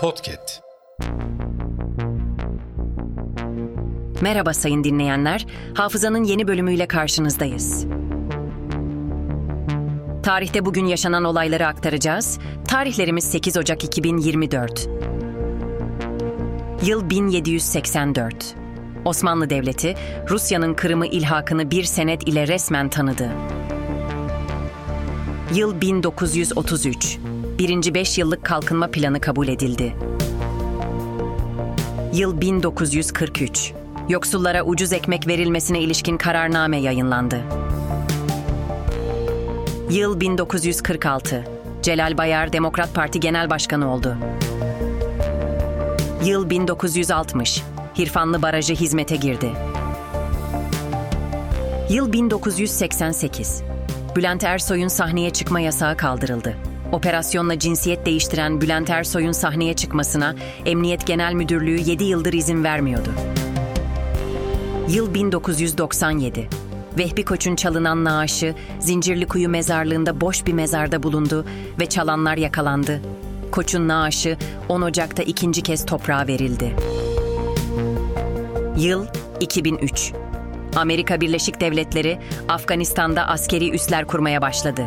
Podcast. Merhaba sayın dinleyenler. Hafızanın yeni bölümüyle karşınızdayız. Tarihte bugün yaşanan olayları aktaracağız. Tarihlerimiz 8 Ocak 2024. Yıl 1784. Osmanlı Devleti, Rusya'nın Kırım'ı ilhakını bir senet ile resmen tanıdı. Yıl 1933. Birinci beş yıllık kalkınma planı kabul edildi. Yıl 1943. Yoksullara ucuz ekmek verilmesine ilişkin kararname yayınlandı. Yıl 1946. Celal Bayar Demokrat Parti Genel Başkanı oldu. Yıl 1960. Hirfanlı Barajı hizmete girdi. Yıl 1988. Bülent Ersoy'un sahneye çıkma yasağı kaldırıldı. Operasyonla cinsiyet değiştiren Bülent Ersoy'un sahneye çıkmasına Emniyet Genel Müdürlüğü 7 yıldır izin vermiyordu. Yıl 1997. Vehbi Koç'un çalınan naaşı Zincirlikuyu mezarlığında boş bir mezarda bulundu ve çalanlar yakalandı. Koç'un naaşı 10 Ocak'ta ikinci kez toprağa verildi. Yıl 2003. Amerika Birleşik Devletleri Afganistan'da askeri üsler kurmaya başladı.